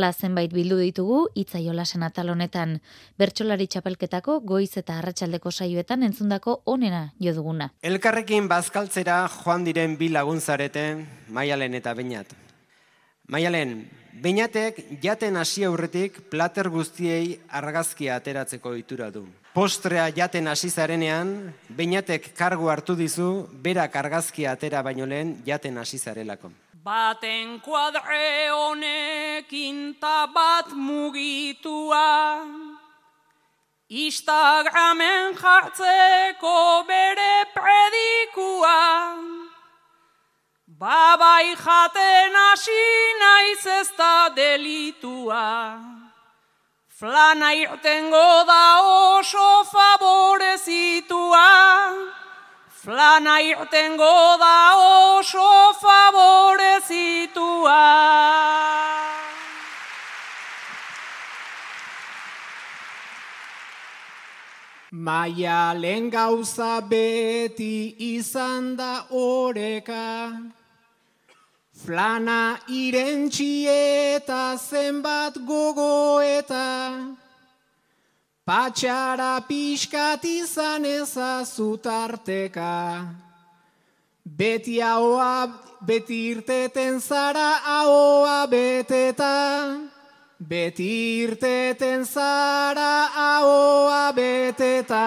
Perla zenbait bildu ditugu itzaiolasen atal honetan bertsolari txapelketako goiz eta arratsaldeko saioetan entzundako onena jo duguna. Elkarrekin bazkaltzera joan diren bi laguntzarete Maialen eta Beñat. Maialen, Beñatek jaten hasi aurretik plater guztiei argazkia ateratzeko itura du. Postrea jaten hasi zarenean, Beñatek kargu hartu dizu berak argazkia atera baino lehen jaten hasi zarelako. Baten kuadre honekin bat mugitua. Instagramen jartzeko bere predikua. Babai jaten hasi naiz ez da delitua. Flana irtengo da oso favorezitua Flana irtengo da oso favorezitua. Maia lehen gauza beti izan da oreka, Flana irentxi eta zenbat gogoeta, Patxara pixkat izan ezazutarteka, beti haoa, beti irteten zara haoa beteta, beti irteten zara haoa beteta.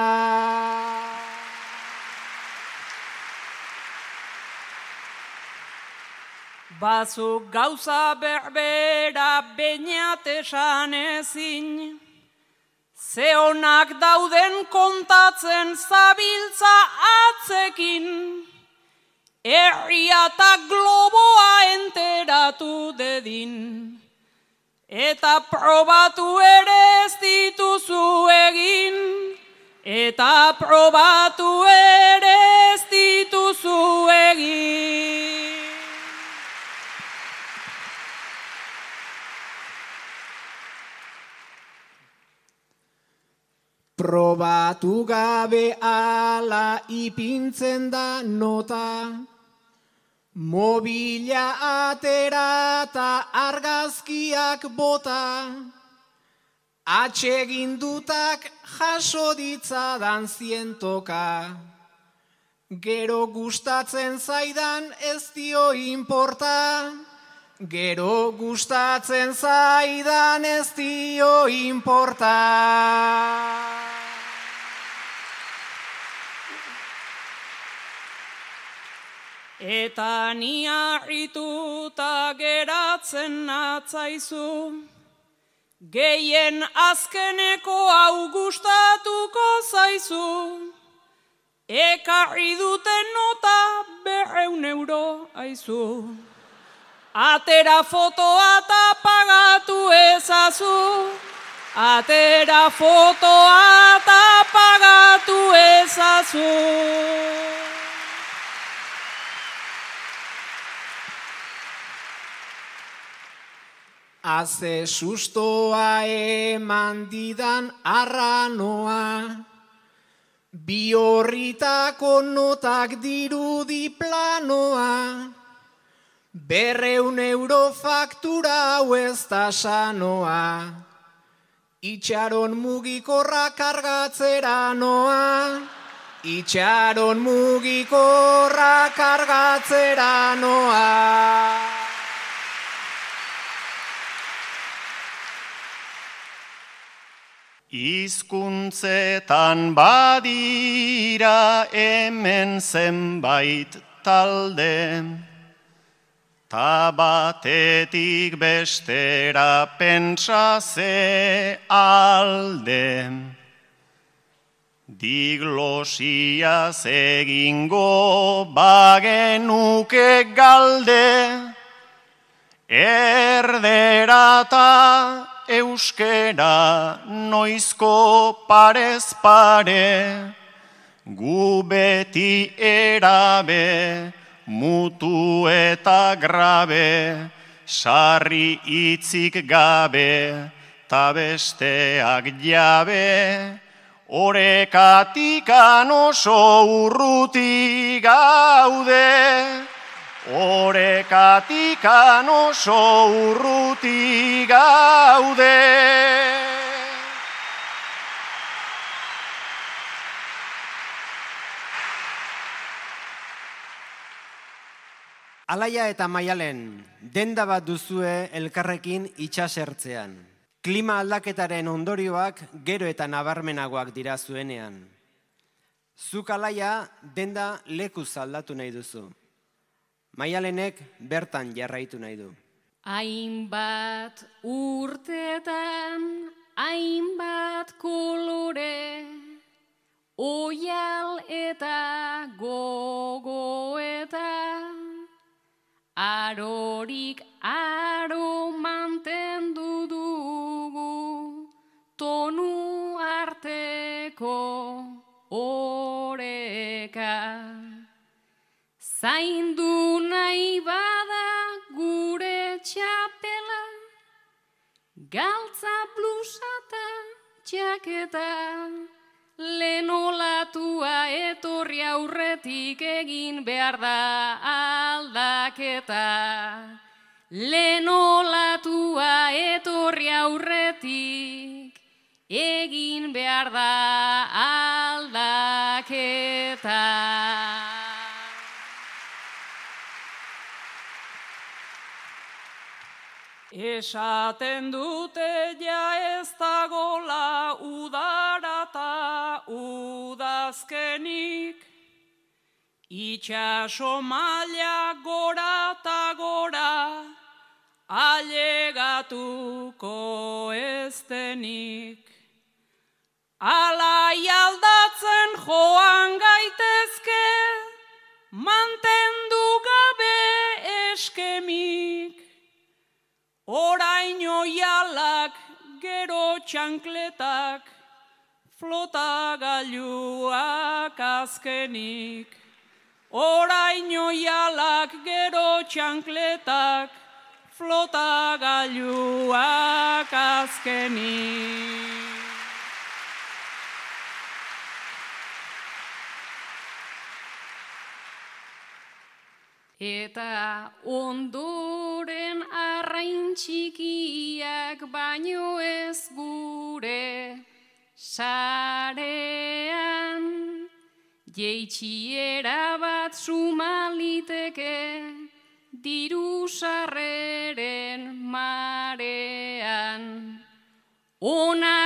Bazuk gauza berbera bainat esan ezin, Zeonak dauden kontatzen zabiltza atzekin, Erria eta globoa enteratu dedin, Eta probatu ere ez dituzu egin, Eta probatu ere ez dituzu egin. Probatu gabe ala ipintzen da nota, Mobila atera eta argazkiak bota, Atxegindutak jaso ditzadan zientoka, Gero gustatzen zaidan ez dio inporta, Gero gustatzen zaidan ez dio inporta. Eta ni harrituta geratzen natzaizu, Geien azkeneko hau gustatuko zaizu, Ekarri duten nota berreun euro aizu. Atera fotoa eta pagatu ezazu, Atera fotoa eta pagatu ezazu. Aze sustoa eman didan arranoa, bi horritako notak dirudi planoa, berreun euro faktura hau ez da sanoa, itxaron mugikorra kargatzera noa, itxaron mugikorra kargatzera noa. Izkuntzetan badira hemen zenbait talde, ta batetik bestera pentsa ze alde. Diglosia egingo bagenuke galde, erderata euskera noizko parez pare, gu beti erabe, mutu eta grabe, sarri itzik gabe, ta besteak jabe, orekatik oso urruti gaude, Orekatikan oso urruti gaude. Alaia eta maialen, denda bat duzue elkarrekin itxasertzean. Klima aldaketaren ondorioak gero eta nabarmenagoak dira zuenean. Zuk alaia denda leku aldatu nahi duzu. Maialenek bertan jarraitu nahi du. Hainbat urtetan, hainbat kolore, oial eta gogo eta arorik aro mantendu dugu tonu arteko oreka. Zaindu nahi bada gure txapela, galtza blusata txaketa, Lenolatua etorri aurretik egin behar da aldaketa. Lenolatua etorri aurretik egin behar da aldaketa. Esaten dute ja ez dagola udarata udazkenik, Itxaso maila gora ta gora, alegatuko eztenik. Alai aldatzen joan gaitezke, mantendu gabe eskemik. Oraino jalak gero txankletak, flota gailuak azkenik. Oraino jalak gero txankletak, flota gailuak azkenik. Eta ondoren arrain txikiak baino ez gure sarean. Jeitxiera bat sumaliteke diru sarreren marean. Onar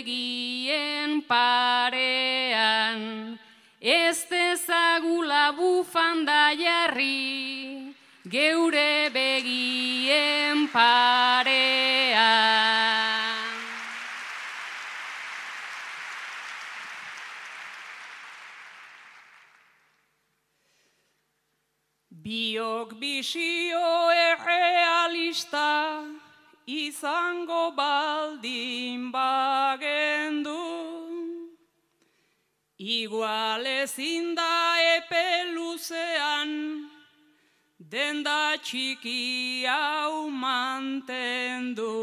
gure begien parean. Ez dezagula bufanda jarri geure begien parean. Biok bisio errealista izango baldin bagendu. Igual ezin da epe luzean, denda txiki hau mantendu.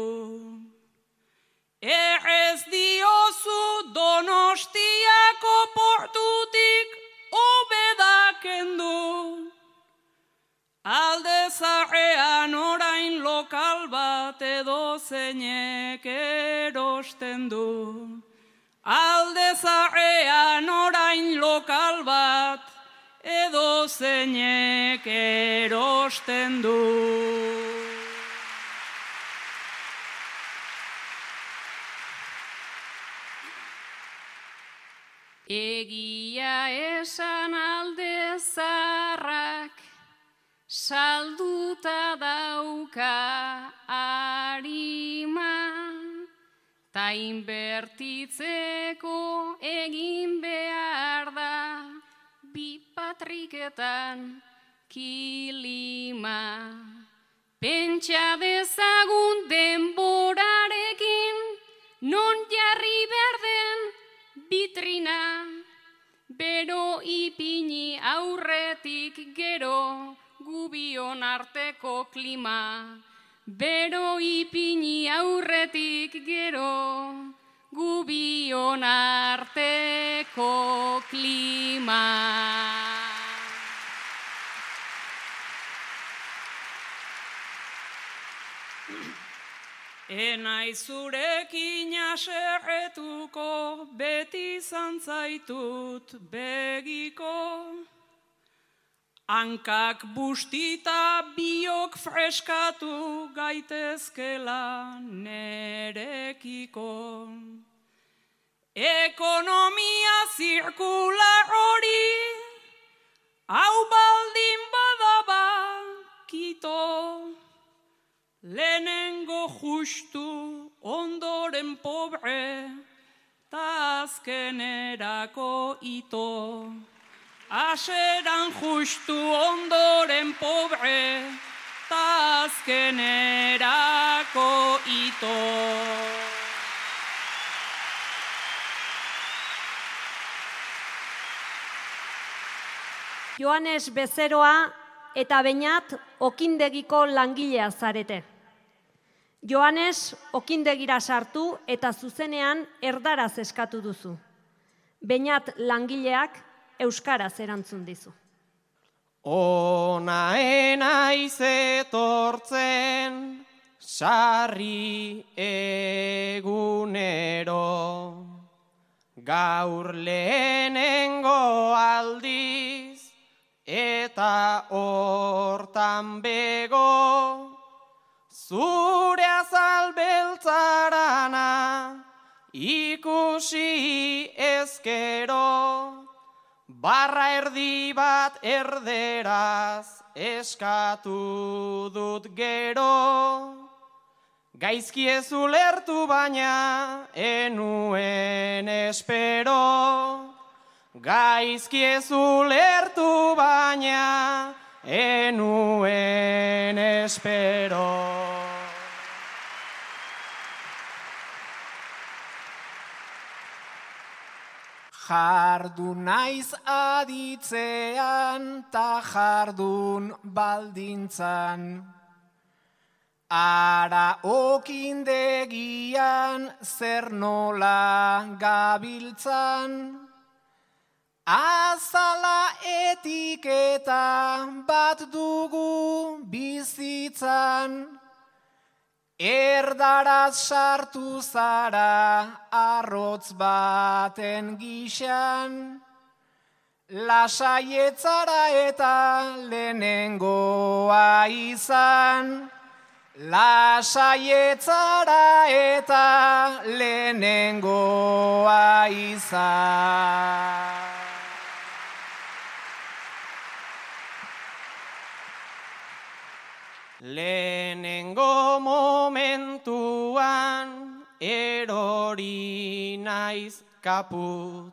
Errez diozu donostiako portutik obedakendu. Alde lokal bat edo zeinek erosten du. Alde zarean orain lokal bat edo zeinek erosten du. Egia esan alde zarrak salduta dauka inbertitzeko egin behar da, bi patriketan kilima. Pentsa dezagun denborarekin, non jarri berden bitrina, bero ipini aurretik gero, gu gubion arteko klima, bero ipini aurretik gero, gubion arteko klima. Enai zurekin aserretuko, beti zantzaitut begiko. Hankak bustita biok freskatu gaitezkela nerekiko. Ekonomia zirkular hori, hau baldin badaba kito. Lehenengo justu ondoren pobre, ta azkenerako ito. Aseran justu ondoren pobre, ta azkenerako ito. Joanes Bezeroa eta Beñat okindegiko langilea zarete. Joanes okindegira sartu eta zuzenean erdaraz eskatu duzu. Beñat langileak euskaraz erantzun dizu. Ona enaiz etortzen sarri egunero. Gaur lehenengo aldiz eta hortan bego. Zure azal beltzarana ikusi ezkero barra erdi bat erderaz eskatu dut gero Gaizki ez ulertu baina enuen espero Gaizki ez ulertu baina enuen espero. Jardu naiz aditzean ta jardun baldintzan. Ara okindegian zer nola gabiltzan. Azala etiketa bat dugu bizitzan, erdaraz sartu zara arrotz baten gixan, lasaietzara eta lehenengoa izan, lasaietzara eta lehenengoa izan. Lehenengo erori naiz kaput,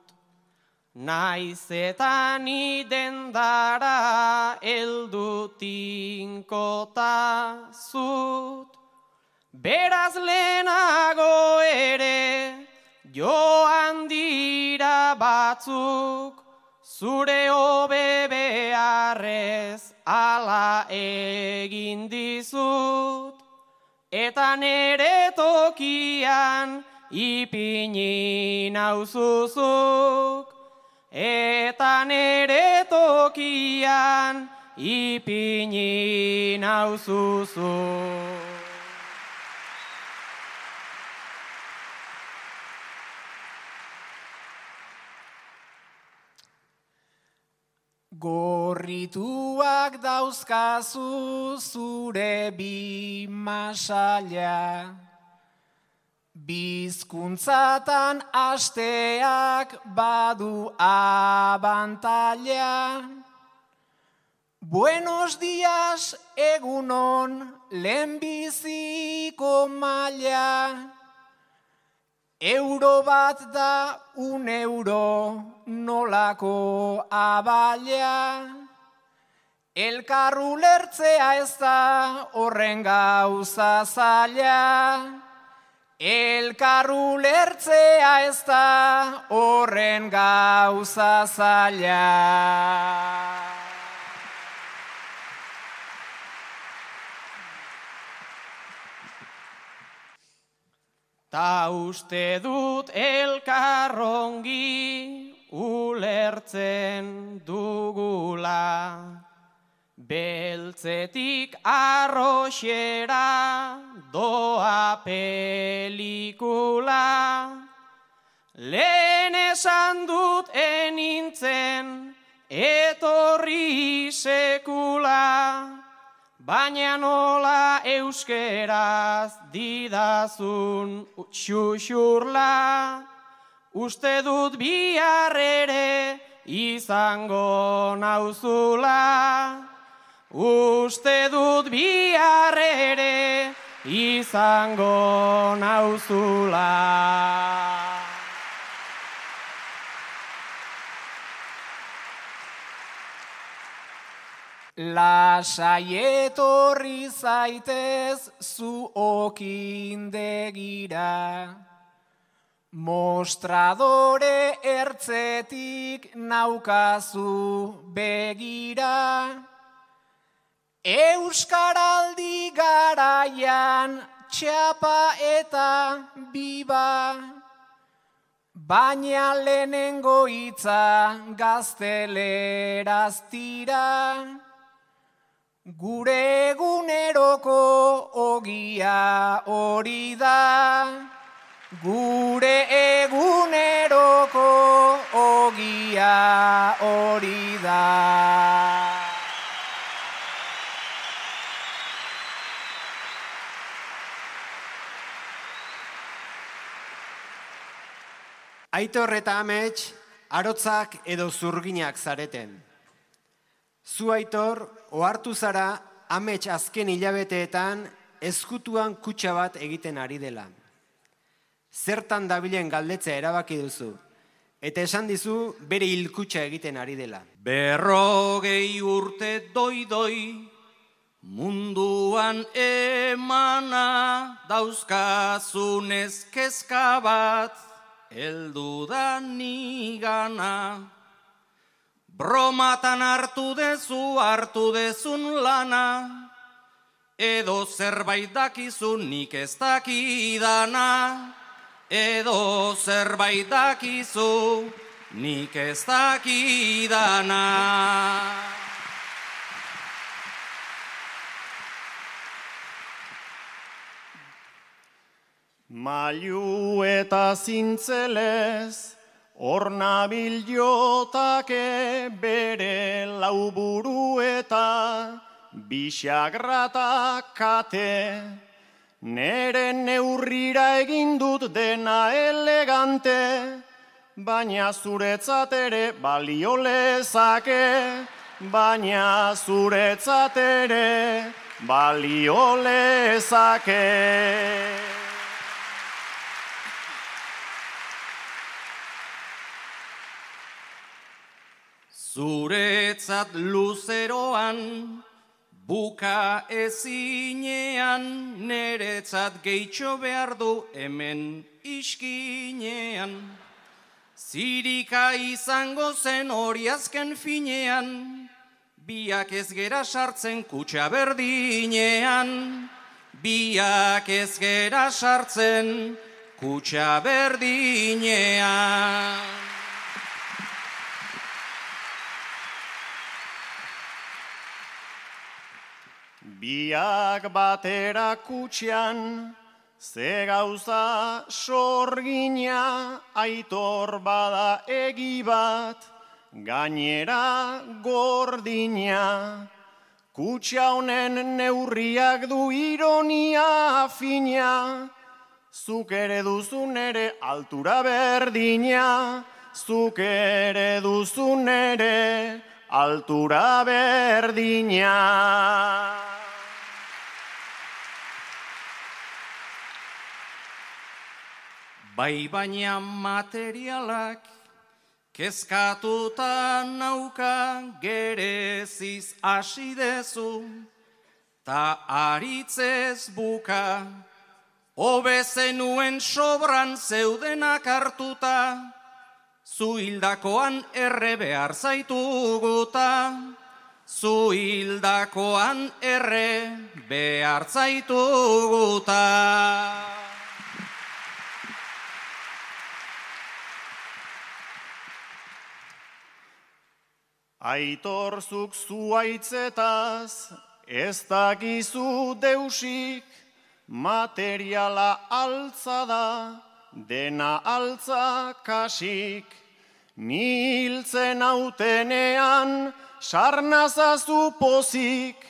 naiz eta ni dendara eldutinko zut. Beraz lehenago ere joan dira batzuk, zure hobe beharrez ala egin dizut, eta nere tokian ipini nauzuzuk, eta nere tokian ipini nauzuzuk. Gorrituak dauzkazu zure bi masaila, Bizkuntzatan asteak badu abantaila, Buenos dias egunon lehenbiziko maila, Euro bat da un euro nolako abalia. Elkarru lertzea ez da horren gauza zaila. Elkarru lertzea ez da horren gauza zaila. Ta uste dut elkarrongi ulertzen dugula. Beltzetik arroxera doa pelikula. Lehen esan dut enintzen etorri sekula. Baina nola euskeraz didazun xuxurla, uste dut bihar ere izango nauzula. Uste dut bihar ere izango nauzula. Lasaietorri zaitez zu okindegira. Mostradore ertzetik naukazu begira. Euskaraldi garaian txapa eta biba. Baina lehenengo hitza gazteleraz tira. Gure eguneroko ogia hori da, gure eguneroko ogia hori da. Aitor eta amets, arotzak edo zurginak zareten. Zu aitor, ohartu zara, amets azken hilabeteetan, ezkutuan kutsa bat egiten ari dela. Zertan dabilen galdetzea erabaki duzu, eta esan dizu bere hilkutsa egiten ari dela. Berrogei urte doi-doi, munduan emana, dauzkazun ezkezka bat, eldu da nigana. Bromatan hartu dezu, hartu dezun lana, edo zerbait dakizu nik ez dakidana, edo zerbait dakizu nik ez dakidana. Maiu eta zintzelez, Horna jotake bere lauburu eta bisagrata kate. Nere neurrira egin dut dena elegante, baina zuretzat ere balio lezake, baina zuretzat ere balio lezake. Zuretzat luzeroan, buka ezinean, neretzat gehitxo behar du hemen iskinean. Zirika izango zen hori azken finean, biak ez gera sartzen kutsa berdinean. Biak ez gera sartzen kutsa berdinean. Biak batera kutsian, ze gauza sorgina, aitor bada egi bat, gainera gordina. Kutsia honen neurriak du ironia fina, zuk ere duzun ere altura berdina, zuk ere duzun ere altura berdina. Bai baina materialak kezkatuta nauka gereziz hasi dezu ta aritzez buka hobe zenuen sobran zeudenak hartuta zu hildakoan erre behar zaituguta zu hildakoan erre behar zaituguta Aitorzuk zuaitzetaz, ez dakizu deusik, materiala altza da, dena altza kasik. Niltzen autenean, sarnazazu pozik,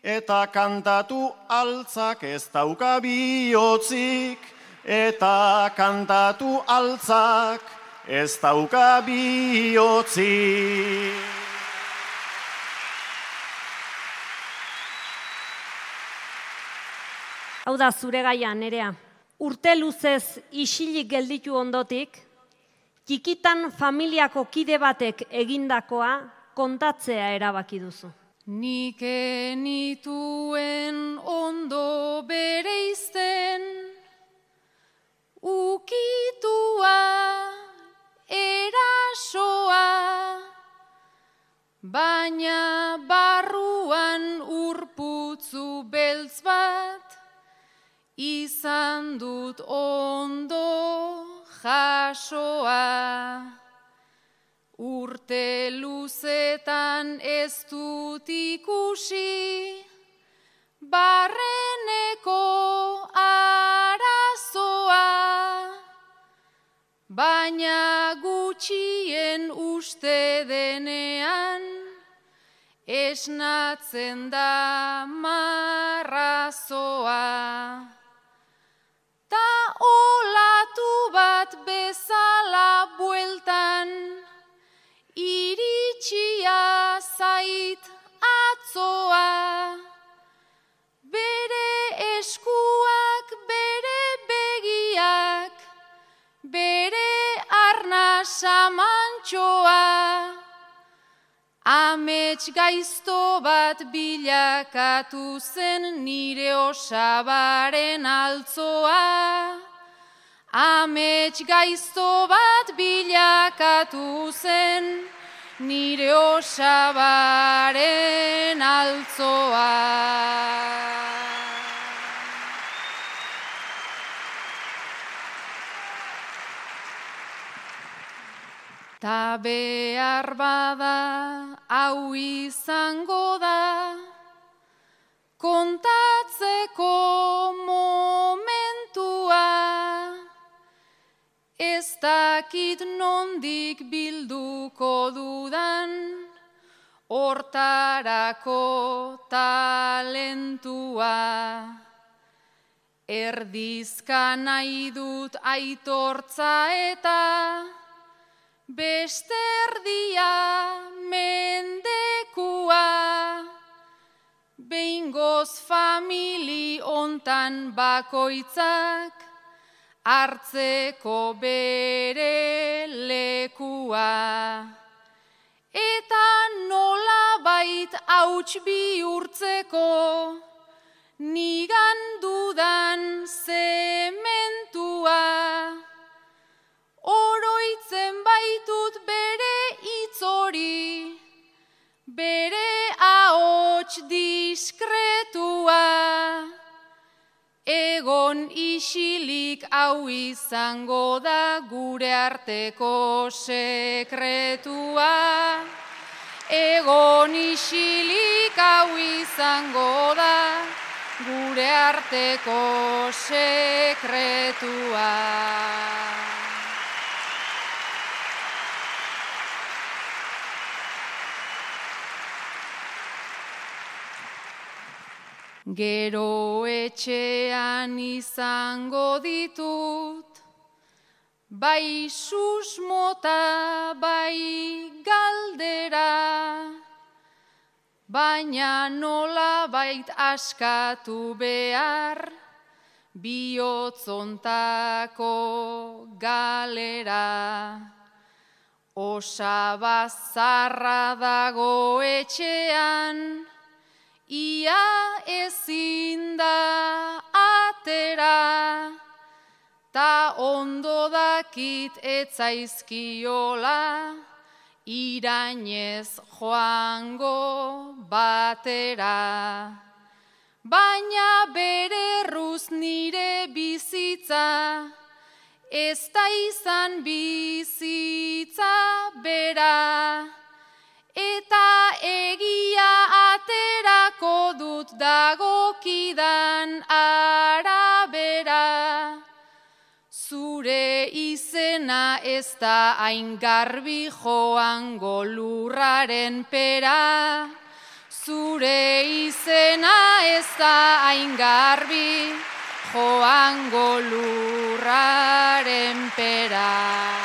eta kantatu altzak ez dauka bihotzik, eta kantatu altzak ez dauka bihotzik. Hau da zure gaia, nerea. Urte luzez isilik gelditu ondotik, txikitan familiako kide batek egindakoa kontatzea erabaki duzu. Nik enituen ondo bere izten, ukitua, erasoa, baina barruan urputzu beltz bat, izan dut ondo jasoa. Urte luzetan ez dut ikusi, barreneko arazoa. Baina gutxien uste denean, esnatzen da marrazoa bat bezala bueltan, iritsia zait atzoa. Bere eskuak, bere begiak, bere arna samantxoa. Amets gaizto bat bilakatu zen nire osabaren altzoa. Amets gaizto bat bilakatu zen nire osabaren altzoa. Ta behar bada hau izango da, kontatzeko dakit nondik bilduko dudan, hortarako talentua. Erdizka nahi dut aitortza eta, Besterdia mendekua, behingoz famili ontan bakoitzak, hartzeko bere lekua. Eta nola bait hauts bihurtzeko, nigan dudan zementua. Oroitzen baitut bere itzori, bere ahots diskretua. Egon isilik hau izango da gure arteko sekretua. Egon isilik hau izango da gure arteko sekretua. Gero etxean izango ditut, bai susmota, bai galdera, baina nola bait askatu behar, bihotzontako galera. Osabazarra dago etxean, ia ezin da atera, ta ondo dakit etzaizkiola, irainez joango batera. Baina bere ruz nire bizitza, ez da izan bizitza bera, eta dagokidan arabera. Zure izena ez da hain garbi joan golurraren pera. Zure izena ez da hain garbi joan golurraren pera.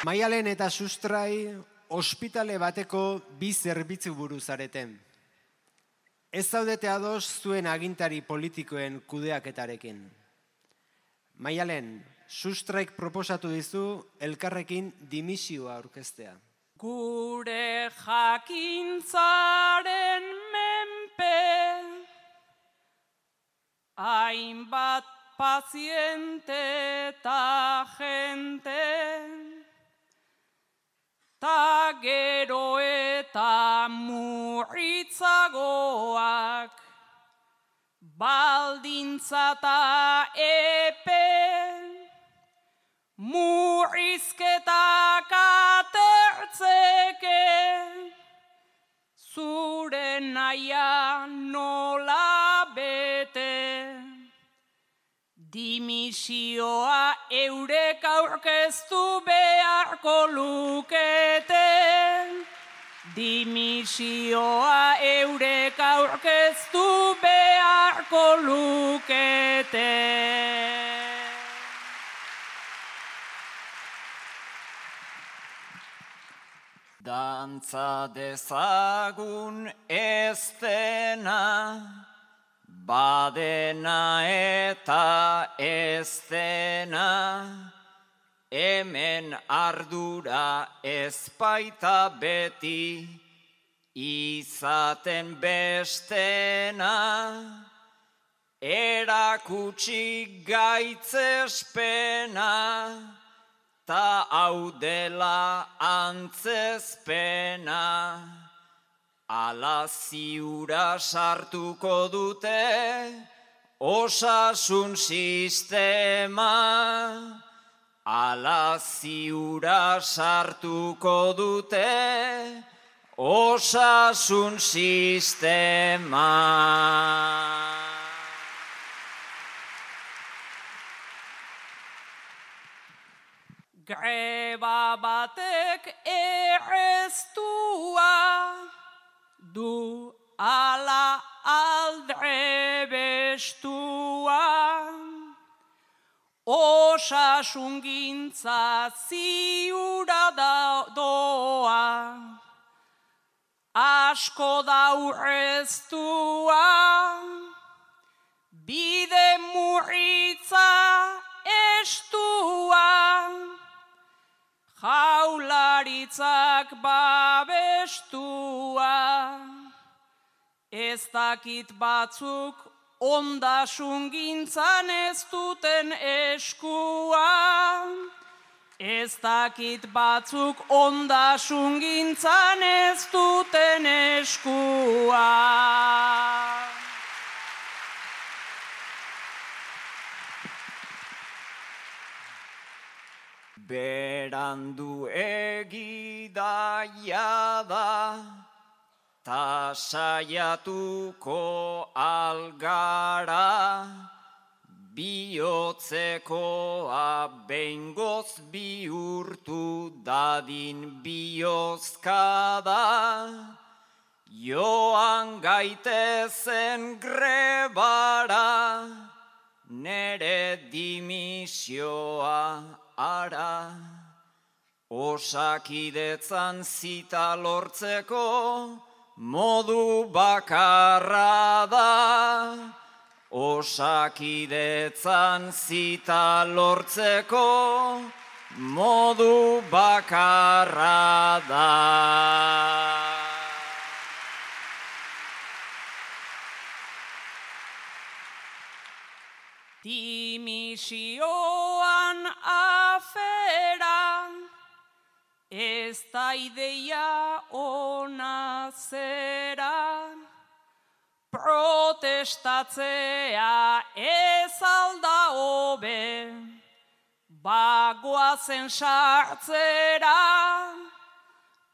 Maialen eta sustrai ospitale bateko bi zerbitzu buruz areten. Ez zaudete ados zuen agintari politikoen kudeaketarekin. Maialen, sustraik proposatu dizu elkarrekin dimisioa aurkeztea. Gure jakintzaren menpe hainbat paziente eta jente ta gero eta murritzagoak baldintza ta epe murrizketak atertzeke zure naia nola bete Dimisioa eurek aurkeztu beharko lukete. Dimisioa eurek aurkeztu beharko lukete. Dantza dezagun ez dena, Badena eta ez dena, hemen ardura ezpaita beti, izaten bestena, erakutsi gaitzespena, ta hau dela antzezpena. Ala ziura sartuko dute osasun sistema. Ala ziura sartuko dute osasun sistema. Greba batek erreztua du ala aldre bestua osasun gintza ziura da doa asko daurreztua. Bide murritza estua jaularitzak babestua, ez dakit batzuk ondasun gintzan ez duten eskua, ez dakit batzuk ondasun gintzan ez duten eskua. Berandu egidaia da, ta saiatuko algara, bihotzekoa bengoz bihurtu dadin bihozkada, joan gaitezen grebara, nere dimisioa ara, osakidetzan zita lortzeko modu bakarra da. Osakidetzan zita lortzeko modu bakarra da. Dimisioan ez da ideia ona zera, protestatzea ez alda hobe, bagoazen sartzera,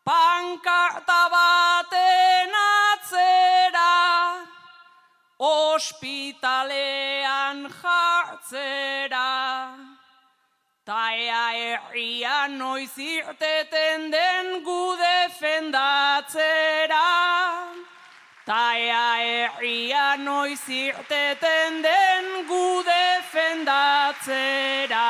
pankarta baten atzera, ospitalean jartzera. Taea erria noiz irteten den gu defendatzera. Taea erria noiz irteten den gu defendatzera.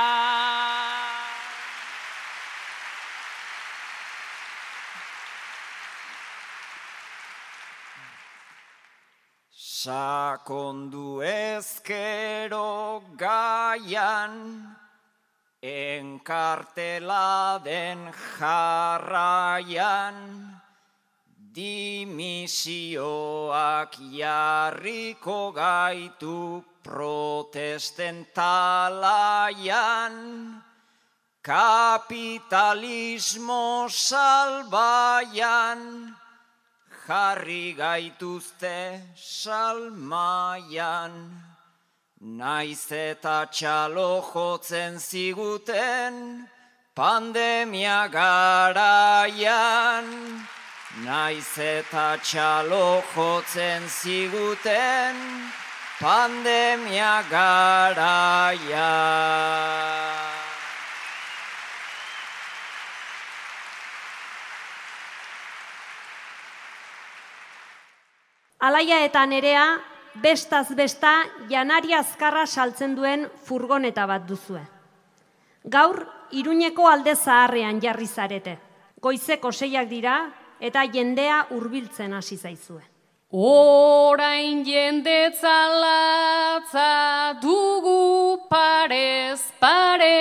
Sakondu ezkero gaian, enkartela den jarraian, dimisioak jarriko gaitu protesten talaian, kapitalismo salbaian, jarri gaituzte salmaian. Naiz eta txalo jotzen ziguten pandemia garaian. Naiz eta txalo jotzen ziguten pandemia garaian. Alaia eta nerea, bestaz besta janari azkarra saltzen duen furgoneta bat duzue. Gaur, iruñeko alde zaharrean jarri zarete. Goizeko seiak dira eta jendea hurbiltzen hasi zaizue. Orain jendetza latza dugu parez pare.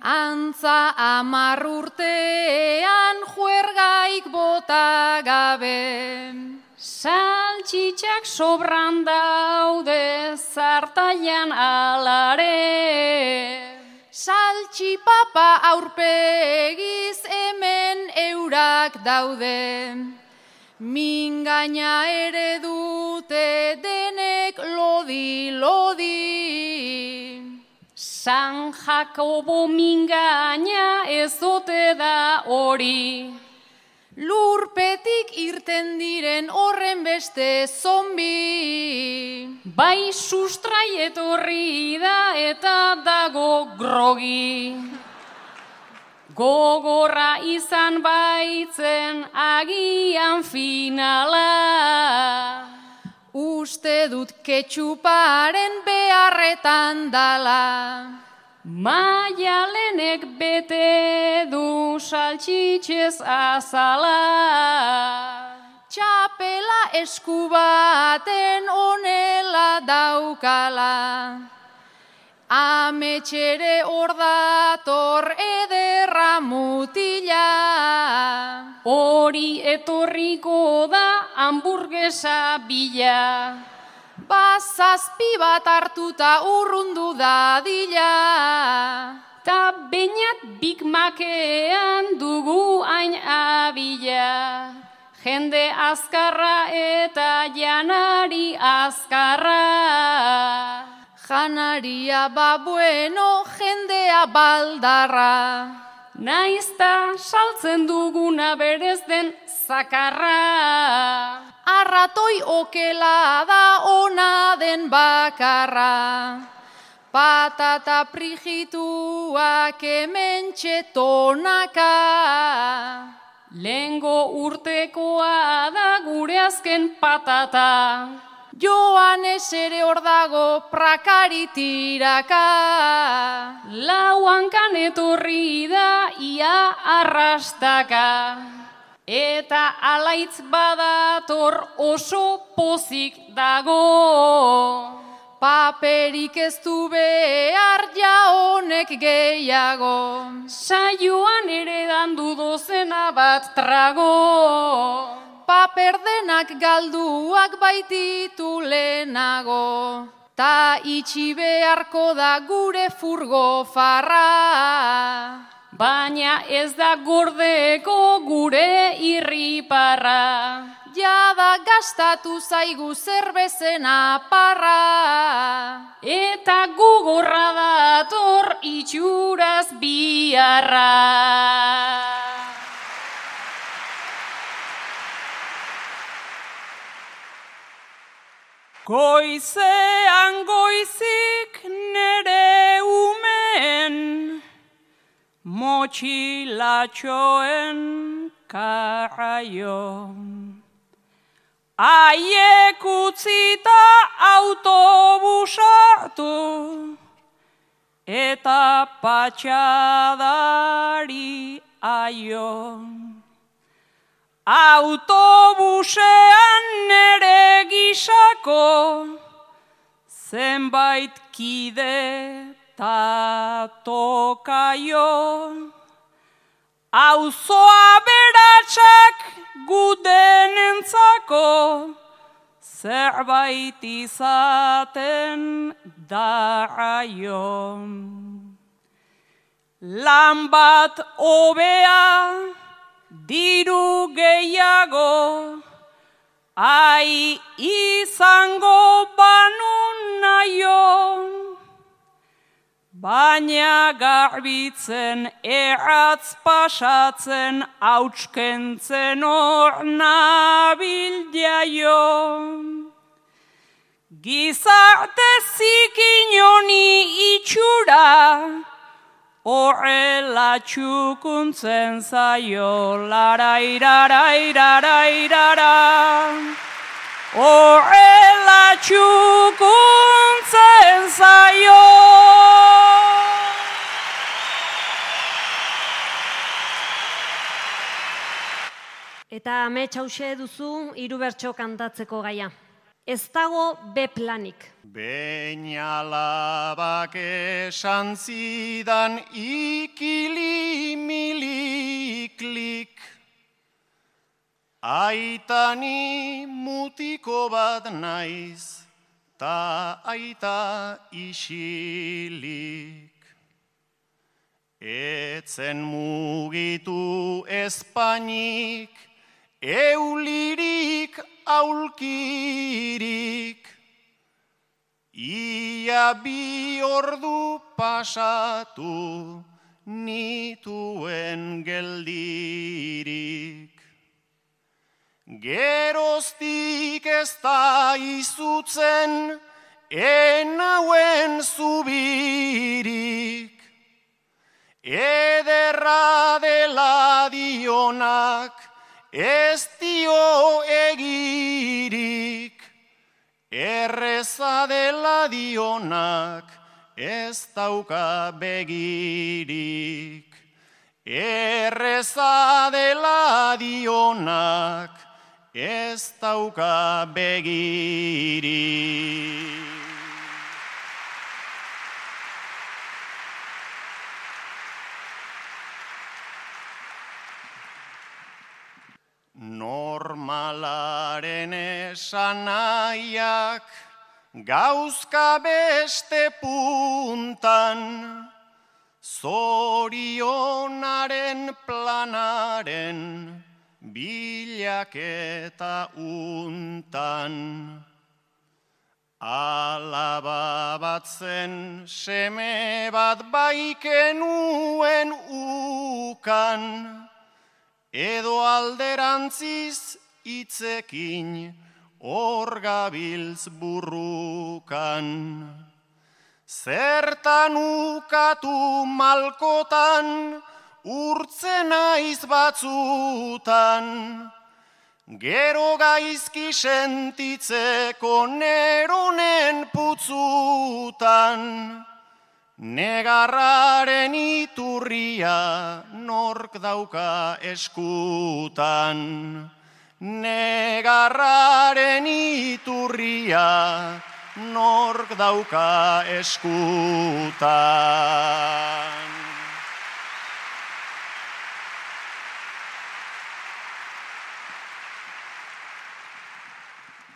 Antza amar urtean juergaik bota gabe. Saltxitxak sobran daude zartaian alare. Saltxipapa aurpegiz hemen eurak daude. Mingaina ere dute denek lodi, lodi. San Jakobo mingaina ez ote da hori. Lurpetik irten diren horren beste zombi. Bai sustrai etorri da eta dago grogi. Gogorra izan baitzen agian finala. Uste dut ketxuparen beharretan dala. Maialenek bete du saltxitxez azala. Txapela eskubaten onela daukala. Ametxere hor dator ederra mutila. Hori etorriko da hamburguesa bila. Bazazpi bat hartuta urrundu dadila. Ta bainat Big Macean dugu hain abila. Jende azkarra eta janari azkarra. Janaria ba bueno, jendea baldarra. Naizta saltzen duguna berez den zakarra. Arratoi okela da ona den bakarra. Patata prigituak hemen txetonaka. Lengo urtekoa da gure azken patata. Joan ere hor dago prakaritiraka. Lauan etorri da ia arrastaka. Eta alaitz badator oso pozik dago. Paperik ez du behar ja honek gehiago. Saioan ere dandu dozena bat trago. Paper denak galduak baititu lehenago. Ta itxi beharko da gure furgo farra. Baina ez da gordeko gure irriparra. Jada Gastatu zaigu zerbezen aparra. Eta gugorra dator itxuraz biarra. Goizean goizik nere umen, motxilatxoen karaio. Aiek utzita autobusartu, eta patxadari aion. Autobusean nere gisako zenbait kide ta tokaio. Auzoa beratxak guden entzako zerbait izaten daraio. Lan bat obea diru gehiago, ai izango banun naio, baina garbitzen erratz pasatzen hautskentzen hor nabildiaio. Gizarte zikinoni itxura, Horrela txukuntzen zaio, larairarairarairara. Horrela txukuntzen zaio. Eta ame txause duzu, hiru bertso kantatzeko gaia. Ez dago B planik. Beinalabak esan zidan ikili miliklik. Aitani mutiko bat naiz, ta aita isilik. Etzen mugitu espainik, eulirik aulkirik. Ia bi ordu pasatu nituen geldirik. Geroztik ez da izutzen enauen zubirik. Ederra dela dionak ez dio egirik. Erreza dela dionak ez dauka begirik. Erreza dela dionak ez dauka begirik. Normalaren esanaiak gauzka beste puntan, zorionaren planaren bilaketa untan. Alaba bat zen seme bat baikenuen ukan, edo alderantziz itzekin hor gabiltz burrukan. Zertan ukatu malkotan, urtzen naiz batzutan, gero gaizki sentitzeko neronen putzutan. Negarraren iturria nork dauka eskutan. Negarraren iturria nork dauka eskutan.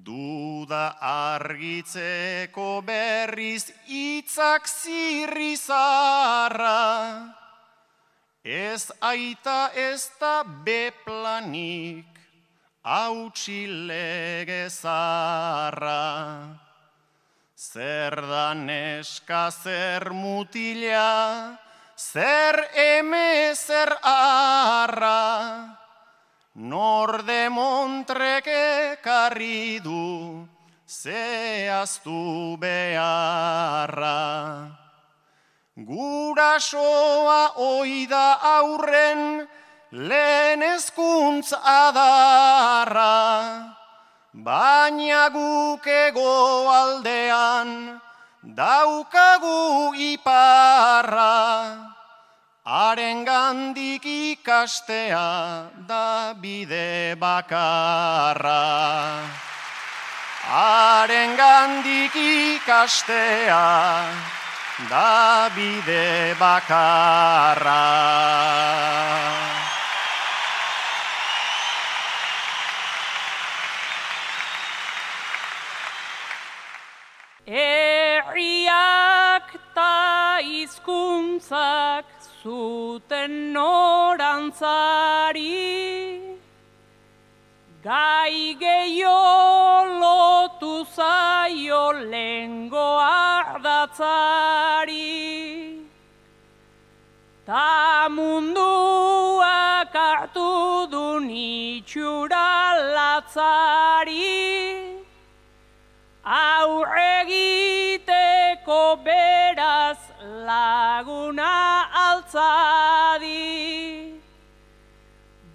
Duda argitzeko berriz itzak zirrizarra, ez aita ez da beplanik, hautsi lege zarra. Zer da neska, zer mutila, zer eme, zer arra. Norde montreke karri du, zehaztu beharra. Gurasoa oida aurren, lehen ezkuntz adarra, baina guk ego aldean daukagu iparra, haren gandik ikastea da bide bakarra. Haren gandik ikastea da bide bakarra. Herriak ta hizkuntzak zuten norantzari. Gai gehiago lotu zaio lengo ardatzari. Ta munduak hartu du nitxura latzari. Aurregiteko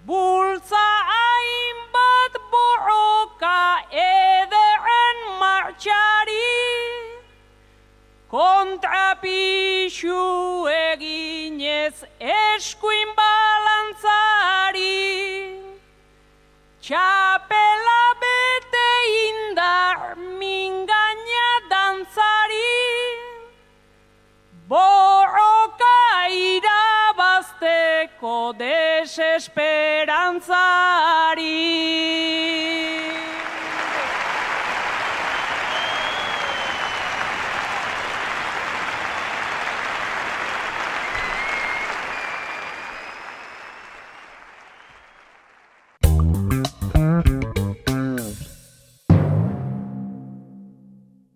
Bultza hainbat borroka ederen martxari, kontrapixu eginez eskuin balantzari, txapela desesperantzari.